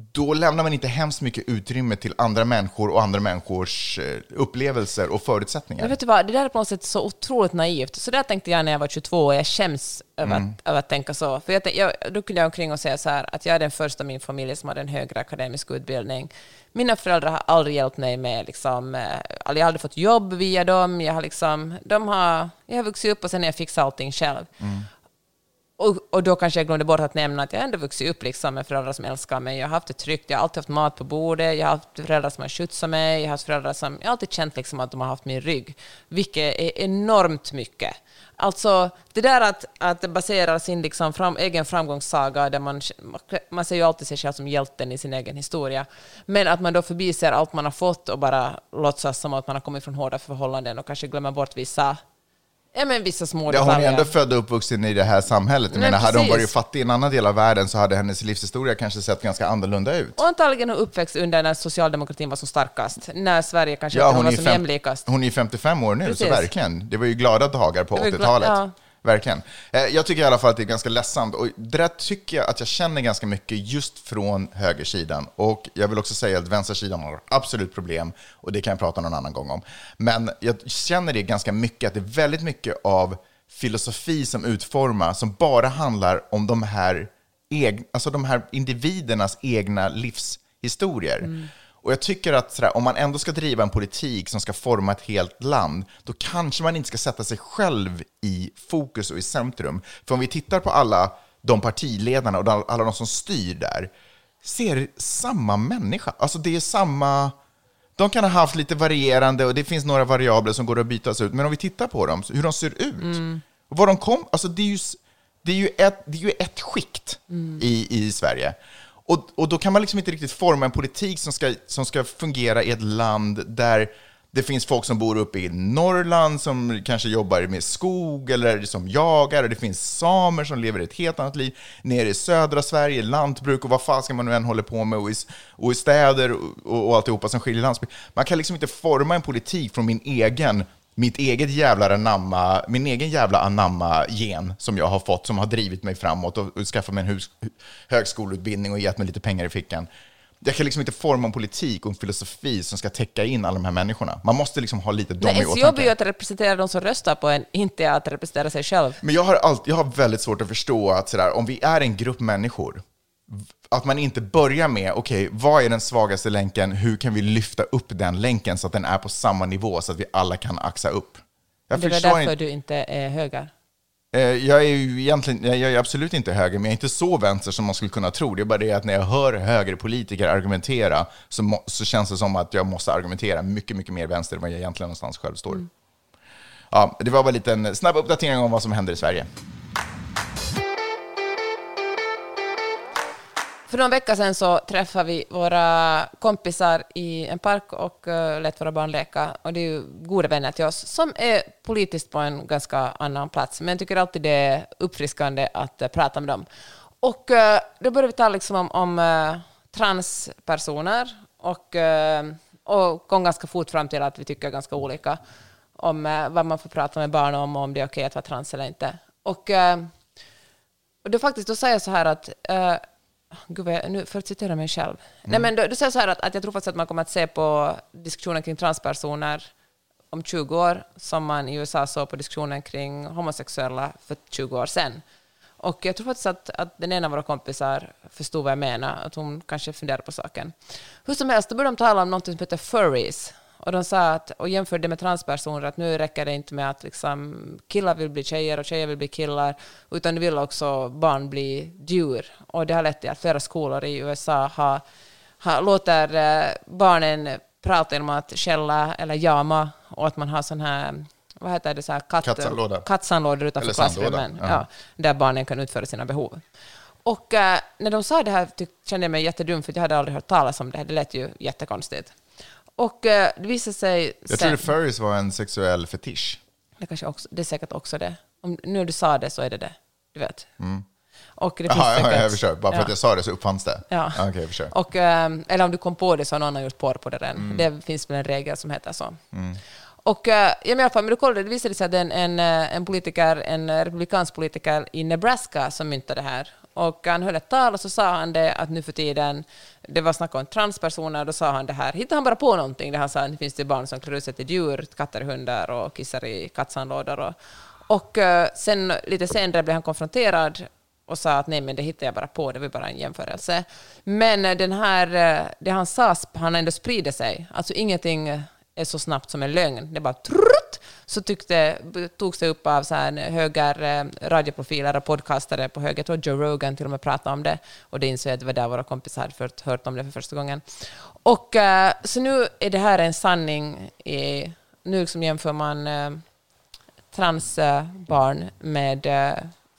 då lämnar man inte hemskt mycket utrymme till andra människor och andra människors eh, upplevelser och förutsättningar. Men vet du vad, det där är på något sätt så otroligt naivt. Så där tänkte jag när jag var 22 och jag skäms över, Mm. att, över att tänka så. För jag, jag, då kunde jag omkring och säga så här, att jag är den första i min familj som hade en högre akademisk utbildning. Mina föräldrar har aldrig hjälpt mig med, liksom, eh, jag har aldrig fått jobb via dem. Jag har, liksom, de har, jag har vuxit upp och sen har jag fixat allting själv. Och, och då kanske jag glömde bort att nämna att jag ändå vuxit upp liksom med föräldrar som älskar mig. Jag har haft det tryggt, jag har alltid haft mat på bordet, jag har haft föräldrar som har skjutsat mig, jag har haft föräldrar som... Jag har alltid känt liksom att de har haft min rygg, vilket är enormt mycket. Alltså, det där att, att basera sin liksom fram, egen framgångssaga, där man, man ser ju alltid sig själv som hjälten i sin egen historia, men att man då förbiser allt man har fått och bara låtsas som att man har kommit från hårda förhållanden och kanske glömmer bort vissa, ja, men vissa små Ja, hon är ändå född och uppvuxen i det här samhället. Jag Nej, menar, hade hon varit fattig i en annan del av världen så hade hennes livshistoria kanske sett ganska annorlunda ut. Och antagligen hon uppväxt under när socialdemokratin var som starkast, när Sverige kanske Ja, inte var som fem, jämlikast. hon är 55 år nu, Precis. så verkligen. Det var ju glada dagar på Det var gla- 80-talet. ja. Verkligen. Eh, jag tycker i alla fall att det är ganska ledsamt. Och det där tycker jag att jag känner ganska mycket just från högersidan. Och jag vill också säga att vänstersidan har absolut problem. Och det kan jag prata någon annan gång om. Men jag känner det ganska mycket, att det är väldigt mycket av filosofi som utformas som bara handlar om de här, eg- alltså de här individernas egna livshistorier. Mm. Och jag tycker att sådär, om man ändå ska driva en politik som ska forma ett helt land, då kanske man inte ska sätta sig själv i fokus och i centrum. För om vi tittar på alla de partiledarna och alla de som styr där, ser samma människa. Alltså det är samma... De kan ha haft lite varierande och det finns några variabler som går att bytas ut. Men om vi tittar på dem, hur de ser ut och var de kom, alltså det är ju, det är ju, ett, det är ju ett skikt i, i Sverige. Och, och då kan man liksom inte riktigt forma en politik som ska, som ska fungera i ett land där det finns folk som bor uppe i Norrland som kanske jobbar med skog eller som jagar. Och det finns samer som lever ett helt annat liv. Nere i södra Sverige, lantbruk och vad fan ska man nu än håller på med. Och i, och i städer och, och alltihopa som skiljer landsbygd. Man kan liksom inte forma en politik från min egen mitt eget jävla anamma, min egen jävla anamma-gen som jag har fått, som har drivit mig framåt och, och skaffat mig en hus, högskoleutbildning och gett mig lite pengar i fickan. Jag kan liksom inte forma en politik och en filosofi som ska täcka in alla de här människorna. Man måste liksom ha lite dem Nej, i ens jobb är ju åtanke. att representera de som röstar på en, inte att representera sig själv. Men jag har, alltid, jag har väldigt svårt att förstå att sådär, om vi är en grupp människor, att man inte börjar med, okej, vad är den svagaste länken? Hur kan vi lyfta upp den länken så att den är på samma nivå så att vi alla kan axa upp? Jag det förstår därför inte- du inte är höger. Eh, Jag är ju egentligen, jag är absolut inte höger, men jag är inte så vänster som man skulle kunna tro. Det är bara det att när jag hör högerpolitiker argumentera så, må, så känns det som att jag måste argumentera mycket, mycket mer vänster än vad jag egentligen någonstans själv står. Ja, det var bara en snabb uppdatering om vad som händer i Sverige. För någon vecka sedan så träffade vi våra kompisar i en park och uh, lät våra barn leka. Och det är ju goda vänner till oss som är politiskt på en ganska annan plats. Men jag tycker alltid det är uppfriskande att uh, prata med dem. Och uh, då började vi tala liksom om, om uh, transpersoner och, och kom ganska fort fram till att vi tycker ganska olika om vad man får prata med barn om och om det är okej att vara trans eller inte. Och, och då faktiskt, då säger jag så här att Gud, jag, nu, för att citera mig själv. Nej, men då, då säger så här att, att jag tror faktiskt att man kommer att se på diskussionen kring transpersoner om 20 år som man i USA såg på diskussionen kring homosexuella för 20 år sedan. Och jag tror faktiskt att, att den ena av våra kompisar förstod vad jag menar, att hon kanske funderade på saken. Hur som helst, då började de tala om något som heter furries. Och de sa att, och jämförde med transpersoner, att nu räcker det inte med att liksom killar vill bli tjejer och tjejer vill bli killar, utan nu vill också barn bli djur. Och det har lett till att flera skolor i USA har, har, låter eh, barnen prata genom att skälla eller jama och att man har sån här vad heter det, så här katt, Kattsandlåda. kattsandlådor utanför klassrummen, ja. ja. där barnen kan utföra sina behov. Och eh, när de sa det här tyck, kände jag mig jättedum, för jag hade aldrig hört talas om det. Det lät ju jättekonstigt. Och eh, det visade sig Jag sen... trodde furries var en sexuell fetisch. Det, kanske också, det är säkert också det. Om, nu när du sa det så är det det. Du vet. Och det finns Mm. Jaha, ja, jag förstår. Bara för ja. att jag sa det så uppfanns det. Ja. Okej, jag förstår. Och, eh, eller om du kom på det så har någon gjort porr på det redan. Mm. Det finns väl en regel som heter så. Och eh, ja, men i alla fall, men då kollade, det visade sig att en, en, eh, en politiker, en republikansk politiker i Nebraska som myntade det här. Och han höll ett tal och så sa han det att nu för tiden, det var snack om transpersoner, då sa han det här, hittade han bara på någonting där han sa att det finns det barn som klär ut sig till djur, katter, hundar och kissar i kattsandlådor. Och, och eh, sen lite senare blev han konfronterad och sa att nej, men det hittade jag bara på, det var bara en jämförelse. Men den här, eh, det han sa, han ändå sprider sig. Alltså ingenting är så snabbt som en lögn. Det bara trutt, så tyckte, tog sig upp av så här höger eh, radioprofiler och podcastare på höger. Jag tror Joe Rogan till och med pratade om det. Och det insåg jag att det var där våra kompisar hade fört, hört om det för första gången. Och eh, så nu är det här en sanning. I, nu liksom jämför man eh, transbarn med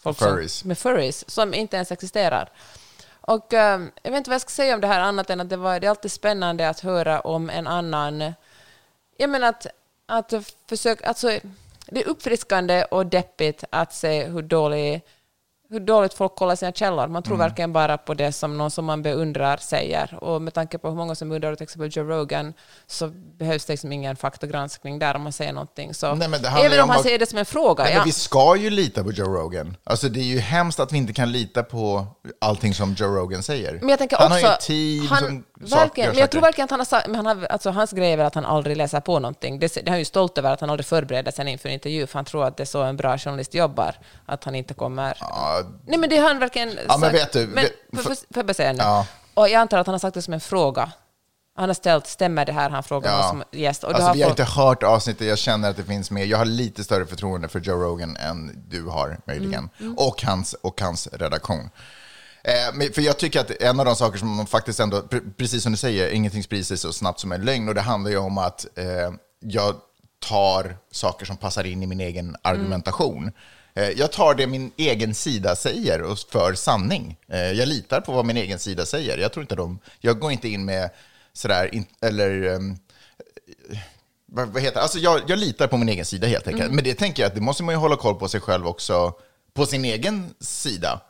folk Furries. Som, med furries som inte ens existerar. Och eh, jag vet inte vad jag ska säga om det här annat än att det, var, det är alltid spännande att höra om en annan... Jag menar att, att försöka... Alltså, det är uppfriskande och deppigt att se hur dålig hur dåligt folk kollar sina källor. Man tror Mm. verkligen bara på det som någon som man beundrar säger. Och med tanke på hur många som beundrar till exempel Joe Rogan så behövs det liksom ingen faktagranskning där om man säger någonting. Så, Nej, även om han säger det som en fråga. Nej, ja. men vi ska ju lita på Joe Rogan. Alltså det är ju hemskt att vi inte kan lita på allting som Joe Rogan säger. Han också, har ju ett team han, som verkligen, men jag tror verkligen att han har sagt, men han har, alltså hans grej är väl att han aldrig läser på någonting. Det, det är han ju stolt över att han aldrig förbereder sig inför en intervju, för han tror att det är så en bra journalist jobbar, att han inte kommer... Ja, Nej men det har han verkligen Ja, men sagt. vet du, Men, för, för- för, bara säga nu? Ja. Och jag antar att han har sagt det som en fråga. Han har ställt, stämmer det här? Han frågar Ja. som gäst. Och Alltså, har vi har folk- inte hört avsnittet, jag känner att det finns mer. Jag har lite större förtroende för Joe Rogan än du har möjligen. Mm, Och, hans, och hans redaktion. Eh, för jag tycker att en av de saker som man faktiskt ändå, pre- precis som du säger, ingenting sprider sig så snabbt som en lögn. Och det handlar ju om att eh, jag tar saker som passar in i min egen argumentation. Eh, jag tar det min egen sida säger och för sanning. Eh, jag litar på vad min egen sida säger. Jag tror inte de, jag går inte in med sådär, in, eller ehm, vad, heter det? Alltså jag, jag litar på min egen sida helt enkelt. Men det tänker jag att det måste man ju hålla koll på sig själv också, på sin egen sida.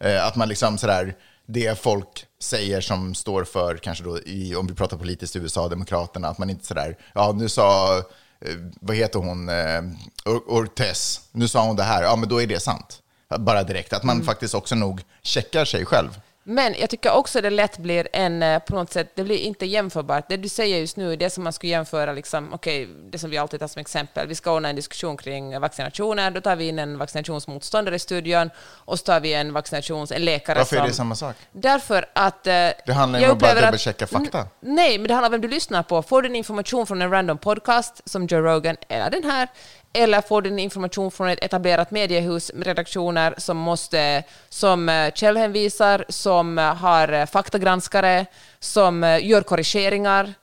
Eh, att man liksom sådär, det folk säger som står för, kanske då, i, om vi pratar politiskt i USA, Demokraterna, att man inte sådär, ja nu sa, eh, vad heter hon, eh, Or- Ortez, nu sa hon det här, ja men då är det sant. Bara direkt, att man faktiskt också nog checkar sig själv. Men jag tycker också det lätt blir en, eh, på något sätt, det blir inte jämförbart. Det du säger just nu, det som man skulle jämföra, liksom, okej, det som vi alltid tar som exempel, vi ska ordna en diskussion kring vaccinationer, då tar vi in en vaccinationsmotståndare i studion och så tar vi en vaccinations, en läkare Varför som... är det samma sak? Därför att... eh, Det handlar ju om att bara dubbelchecka fakta. Nej, men det handlar om vem du lyssnar på. Får du din information från en random podcast som Joe Rogan eller den här, eller får du din information från ett etablerat mediehus med redaktioner som måste, som eh, källhänvisar, som eh, har eh, faktagranskare, som gör korrigeringar.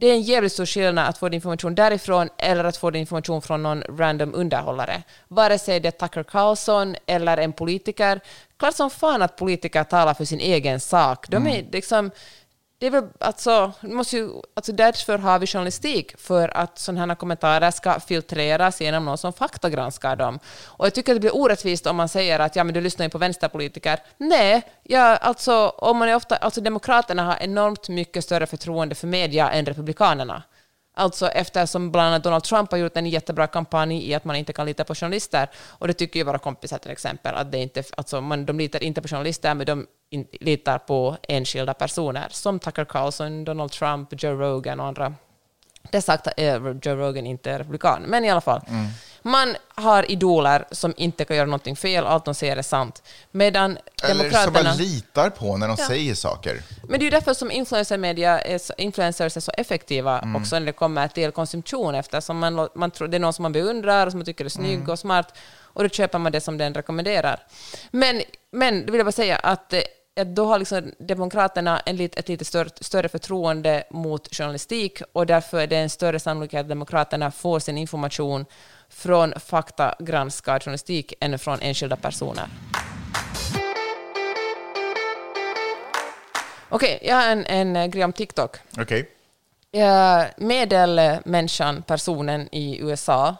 Det är en jävligt stor skillnad att få din information därifrån eller att få din information från någon random underhållare. Vare sig det är Tucker Carlson eller en politiker. Klart som fan att politiker talar för sin egen sak. De är liksom... Det är väl alltså, måste ju, alltså därför har vi journalistik, för att sådana här kommentarer ska filtreras genom någon som faktagranskar dem. Och jag tycker att det blir orättvist om man säger att ja, men du lyssnar ju på vänsterpolitiker. Nej, ja, alltså, om man är ofta, alltså Demokraterna har enormt mycket större förtroende för media än Republikanerna. Alltså eftersom bland annat Donald Trump har gjort en jättebra kampanj i att man inte kan lita på journalister. Och det tycker ju våra kompisar till exempel, att det inte, alltså man, de litar inte på journalister, men de in, litar på enskilda personer, som Tucker Carlson, Donald Trump, Joe Rogan och andra. Det är sagt att eh, Joe Rogan inte är republikan, men i alla fall. Mm. Man har idoler som inte kan göra någonting fel, allt de säger är sant. Medan Eller som demokraterna... man litar på när de Ja. säger saker. Men det är ju därför som influencermedia är så, influencers är så effektiva Mm. också när det kommer till konsumtion, eftersom man, man tror, det är någon som man beundrar och som man tycker är snygg Mm. och smart, och då köper man det som den rekommenderar. Men, men då vill jag bara säga att, eh, att då har liksom Demokraterna en lit, ett lite större, större förtroende mot journalistik, och därför är det en större sannolikhet att Demokraterna får sin information från faktagranskad journalistik än från enskilda personer. Okej, jag har en, en grej om TikTok. Okej. Eh, Medelmänniskan, personen i USA,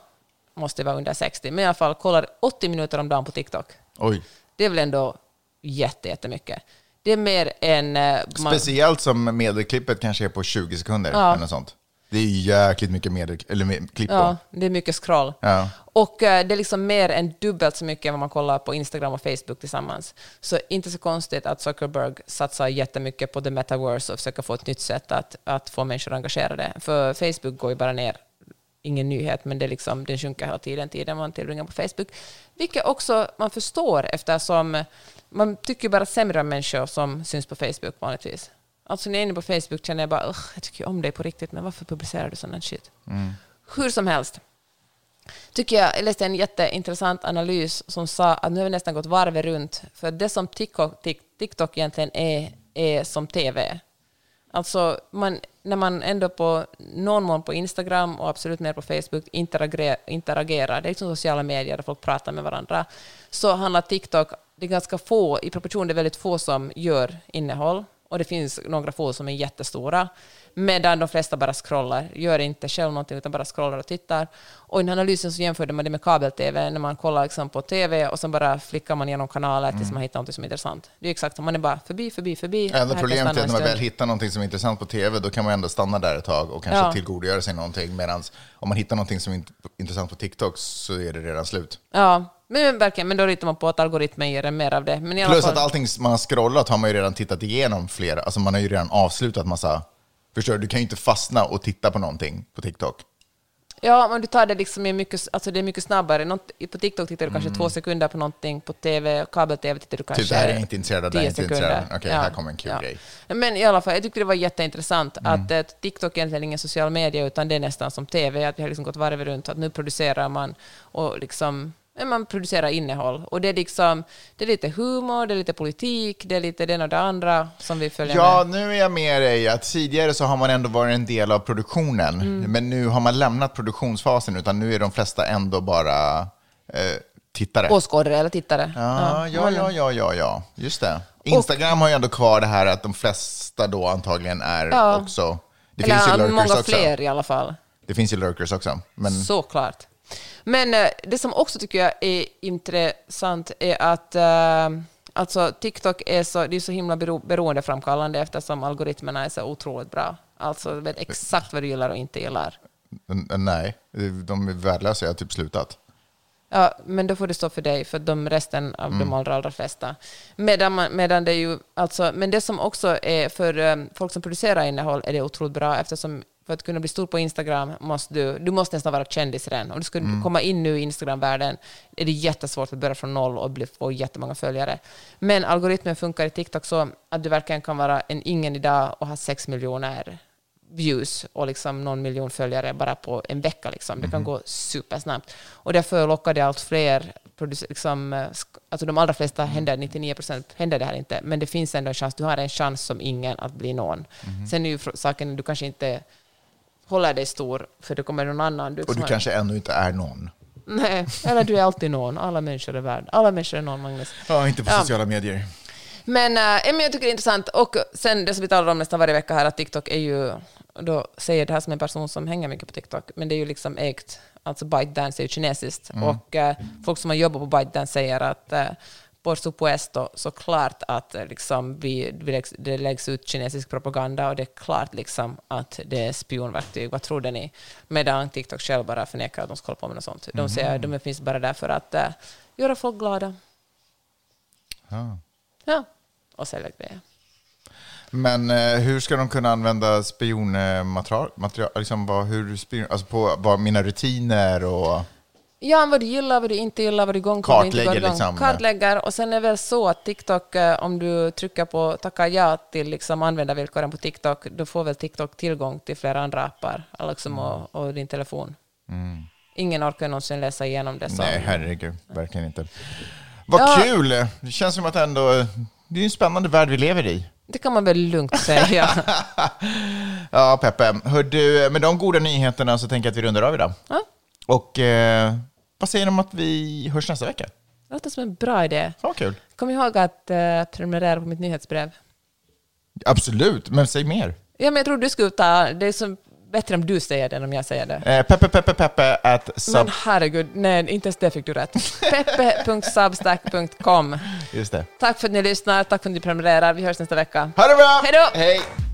måste vara under 60, men i alla fall kollar 80 minuter om dagen på TikTok. Oj. Det är väl ändå jätte, jättemycket. Det är mer än... eh, man- Speciellt som medelklippet kanske är på 20 sekunder. Ja. Eller något sånt. Det är jäkligt mycket medel, eller med, klipp Ja, det är mycket scroll. Ja. Och eh, det är liksom mer än dubbelt så mycket än vad man kollar på Instagram och Facebook tillsammans. Så inte så konstigt att Zuckerberg satsar jättemycket på the metaverse och försöker få ett nytt sätt att, att få människor engagerade. För Facebook går ju bara ner. Ingen nyhet, men det liksom, den sjunker hela tiden, tiden man tillbringar på Facebook. Vilket också man förstår eftersom man tycker bara sämre om människor som syns på Facebook vanligtvis. Alltså när jag är inne på Facebook känner jag bara, "Ugh, jag tycker om dig på riktigt, men varför publicerar du sån här shit? Hur som helst, tycker jag, jag läste en jätteintressant analys som sa att nu har vi nästan gått varvet runt, för det som TikTok, Tik- TikTok egentligen är, är som TV. Alltså, man, när man ändå på någon mån på Instagram och absolut mer på Facebook interagerar, interagerar, det är liksom sociala medier där folk pratar med varandra, så handlar TikTok, det är ganska få, i proportion det är väldigt få som gör innehåll, och det finns några få som är jättestora, medan de flesta bara scrollar, gör inte själv någonting utan bara scrollar och tittar. Och i den här analysen så jämförde man det med kabel-tv, när man kollar liksom på tv och så bara flickar man igenom kanaler tills man hittar något som är intressant. Det är exakt som man är bara förbi, förbi, förbi. Enda problemet är att när man väl hittar någonting som är intressant på tv, då kan man ändå stanna där ett tag och kanske Ja. tillgodogöra sig någonting. Medan om man hittar någonting som är int- intressant på TikTok så är det redan slut. Ja, men verkligen, men då litar man på att algoritmen ger en mer av det. Plus fall, att allting man har scrollat har man ju redan tittat igenom flera, alltså man har ju redan avslutat massa, förstår du, du kan ju inte fastna och titta på någonting på TikTok. Ja, men du tar det liksom i mycket, alltså det är mycket snabbare. Något, på TikTok tittar du kanske två sekunder på någonting, på TV, kabel-TV tittar du kanske Mm. Typ, det här är inte intresserad av, det här är tio inte intresserad av. sekunder. Okej, här kommer en kul grej. Men i alla fall, jag tyckte det var jätteintressant Mm. att eh, TikTok är egentligen ingen social media, utan det är nästan som TV, att vi har liksom gått varvet runt, att nu producerar man och liksom ja, man producerar innehåll. Och det är liksom, det är lite humor, det är lite politik, det är lite det ena och det andra som vi följer Ja, med. nu är jag med dig att tidigare så har man ändå varit en del av produktionen, Mm. men nu har man lämnat produktionsfasen, utan nu är de flesta ändå bara eh, tittare. Åskådare eller tittare. Ja, ja, ja, ja, ja, ja, just det. Instagram har ju ändå kvar det här att de flesta då antagligen är Ja. också... Det eller finns ju lurkers många också. fler i alla fall. Det finns ju lurkers också. Men Såklart. Men eh, det som också tycker jag är intressant är att eh, alltså, TikTok är så, det är så himla bero, beroendeframkallande eftersom algoritmerna är så otroligt bra. Alltså vet exakt vad du gillar och inte gillar. nej, de är värdelösa. Jag har typ slutat. Ja, men då får det stå för dig, för de resten av de allra, allra flesta. Medan, man, medan det ju, alltså, men det som också är för um, folk som producerar innehåll är det otroligt bra eftersom för att kunna bli stor på Instagram måste du, du måste nästan vara kändis redan. Om du ska komma in nu i Instagram-världen är det jättesvårt att börja från noll och bli, få jättemånga följare. Men algoritmen funkar i TikTok så att du verkligen kan vara en ingen idag och ha sex miljoner views och liksom någon miljon följare bara på en vecka. Liksom. Det kan gå supersnabbt. Och därför lockar det allt fler. Liksom, alltså de allra flesta händer, 99 procent händer det här inte, men det finns ändå en chans. Du har en chans som ingen att bli någon. Sen är ju saken, du kanske inte håller dig stor, för det kommer någon annan. Du, Och du kanske ännu inte är någon. Nej, eller du är alltid någon. Alla människor är värd. Alla människor är någon, Magnus. Ja, inte på Ja. sociala medier. Men, äh, men jag tycker det är intressant. Och sen det som vi talar om nästan varje vecka här, att TikTok är ju, då säger det här som en person som hänger mycket på TikTok, men det är ju liksom ägt, alltså ByteDance är ju kinesiskt. Och äh, folk som har jobbat på ByteDance säger att äh, por supuesto, så klart att äh, liksom vi, det läggs ut kinesisk propaganda och det är klart liksom att det är spionverktyg. Vad trodde ni? Medan TikTok själv bara förnekar att de ska hålla på med något sånt. De säger att de finns bara där för att äh, göra folk glada. Ja. Ja, och sälja grejer. Men eh, hur ska de kunna använda spionmaterial? Material, liksom vad, hur spion, alltså på vad mina rutiner och... Ja, vad du gillar, vad du inte gillar, vad du vad du inte går igång. liksom. Kartlägger. Och sen är det väl så att TikTok, eh, om du trycker på tacka ja till liksom användarvillkoren på TikTok, då får väl TikTok tillgång till flera andra appar liksom, Mm. och, och din telefon. Ingen orkar någonsin läsa igenom det. Så. Nej, herregud, verkligen inte. Vad Ja. kul! Det känns som att ändå... Det är en spännande värld vi lever i. Det kan man väl lugnt säga. Ja, Peppe. Hör du, med de goda nyheterna så tänker jag att vi rundar av idag. ja, Och eh, vad säger de om att vi hörs nästa vecka? det låter som en bra idé. Fan vad kul. Kom ihåg att uh, prenumerera på mitt nyhetsbrev. Absolut, men säg mer. Ja, men jag tror du skulle ta... Det är som, bättre om du säger det än om jag säger det. Eh, peppe, peppe, peppe at sub... Men herregud, nej, inte ens det fick du rätt. Peppe.substack.com. Just det. Tack för att ni lyssnar, tack för att ni prenumererar. Vi hörs nästa vecka. Ha det bra! Hej då! Hej!